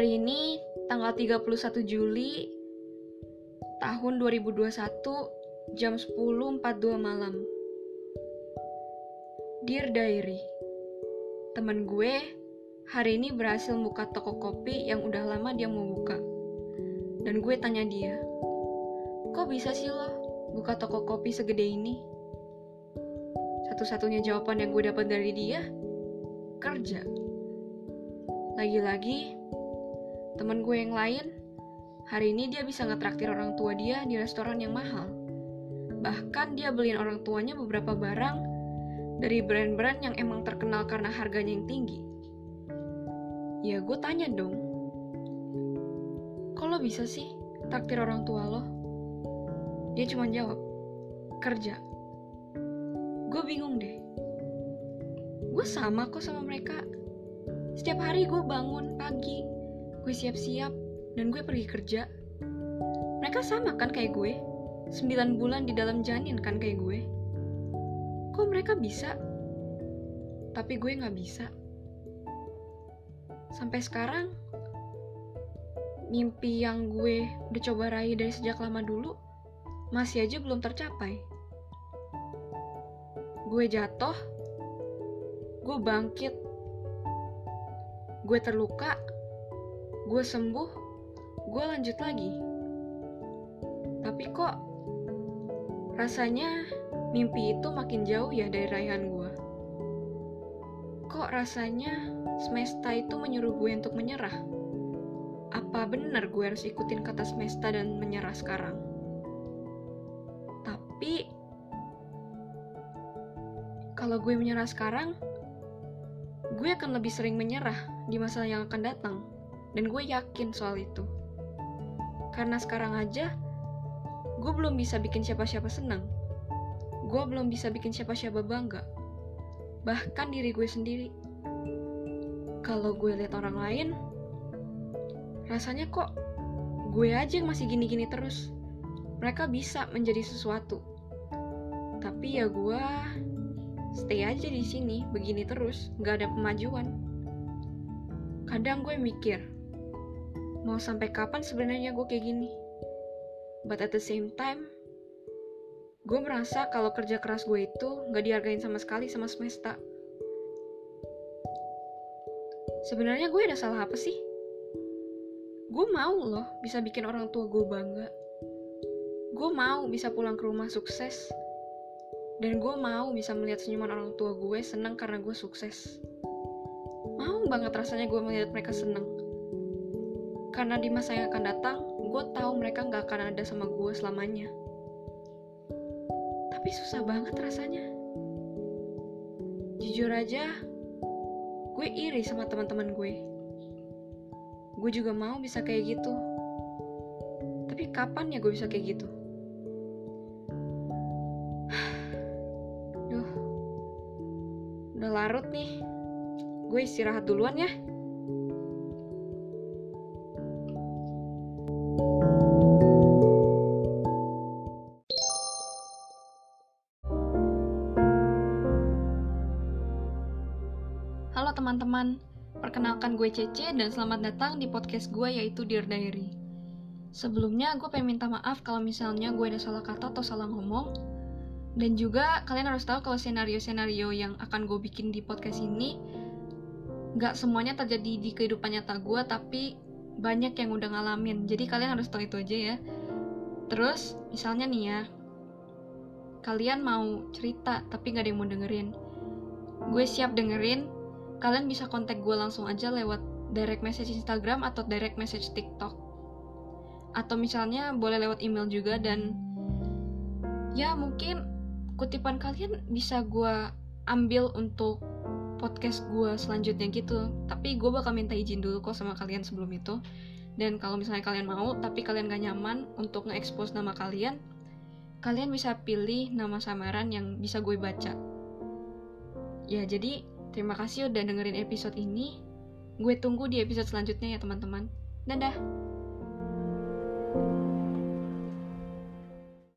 Hari ini tanggal 31 Juli tahun 2021 jam 10.42 malam. Dear Diary, temen gue hari ini berhasil buka toko kopi yang udah lama dia mau buka. Dan gue tanya dia, kok bisa sih lo buka toko kopi segede ini? Satu-satunya jawaban yang gue dapat dari dia, kerja. Lagi-lagi, temen gue yang lain, hari ini dia bisa ngetraktir orang tua dia di restoran yang mahal. Bahkan dia beliin orang tuanya beberapa barang dari brand-brand yang emang terkenal karena harganya yang tinggi. Ya gue tanya dong, kok lo bisa sih traktir orang tua lo? Dia cuma jawab, kerja. Gue bingung deh. Gue sama kok sama mereka. Setiap hari gue bangun pagi, gue siap-siap, dan gue pergi kerja. Mereka sama kan kayak gue? 9 bulan di dalam janin kan kayak gue? Kok mereka bisa? Tapi gue gak bisa. Sampai sekarang, mimpi yang gue udah coba raih dari sejak lama dulu, masih aja belum tercapai. Gue jatuh, gue bangkit, gue terluka, gue sembuh, gue lanjut lagi. Tapi kok rasanya mimpi itu makin jauh ya dari raihan gue. Kok rasanya semesta itu menyuruh gue untuk menyerah? Apa benar gue harus ikutin kata semesta dan menyerah sekarang? Tapi kalau gue menyerah sekarang, gue akan lebih sering menyerah di masa yang akan datang. Dan gue yakin soal itu. Karena sekarang aja, gue belum bisa bikin siapa-siapa senang. Gue belum bisa bikin siapa-siapa bangga. Bahkan diri gue sendiri. Kalau gue lihat orang lain, rasanya kok gue aja yang masih gini-gini terus. Mereka bisa menjadi sesuatu. Tapi ya gue stay aja di sini, begini terus, gak ada kemajuan. Kadang gue mikir, mau sampai kapan sebenarnya gue kayak gini? But at the same time, gue merasa kalau kerja keras gue itu gak dihargain sama sekali sama semesta. Sebenarnya gue ada salah apa sih? Gue mau loh bisa bikin orang tua gue bangga. Gue mau bisa pulang ke rumah sukses. Dan gue mau bisa melihat senyuman orang tua gue senang karena gue sukses. Mau banget rasanya gue melihat mereka senang. Karena di masa yang akan datang, gue tahu mereka gak akan ada sama gue selamanya. Tapi susah banget rasanya. Jujur aja, gue iri sama teman-teman gue. Gue juga mau bisa kayak gitu. Tapi kapan ya gue bisa kayak gitu? Duh, udah larut nih. Gue istirahat duluan ya. Teman-teman, perkenalkan gue Cece dan selamat datang di podcast gue yaitu Dear Diary. Sebelumnya gue pengen minta maaf kalau misalnya gue ada salah kata atau salah ngomong. Dan juga kalian harus tahu kalau senario-senario yang akan gue bikin di podcast ini Gak semuanya terjadi di kehidupan nyata gue tapi banyak yang udah ngalamin. Jadi kalian harus tahu itu aja ya. Terus misalnya nih ya, kalian mau cerita tapi gak ada yang mau dengerin. Gue siap dengerin, kalian bisa kontak gue langsung aja lewat direct message Instagram atau direct message TikTok. Atau misalnya boleh lewat email juga dan ya mungkin kutipan kalian bisa gue ambil untuk podcast gue selanjutnya gitu. Tapi gue bakal minta izin dulu kok sama kalian sebelum itu. Dan kalau misalnya kalian mau, tapi kalian gak nyaman untuk nge-expose nama kalian, kalian bisa pilih nama samaran yang bisa gue baca. Ya, jadi terima kasih udah dengerin episode ini. Gue tunggu di episode selanjutnya ya teman-teman. Dadah!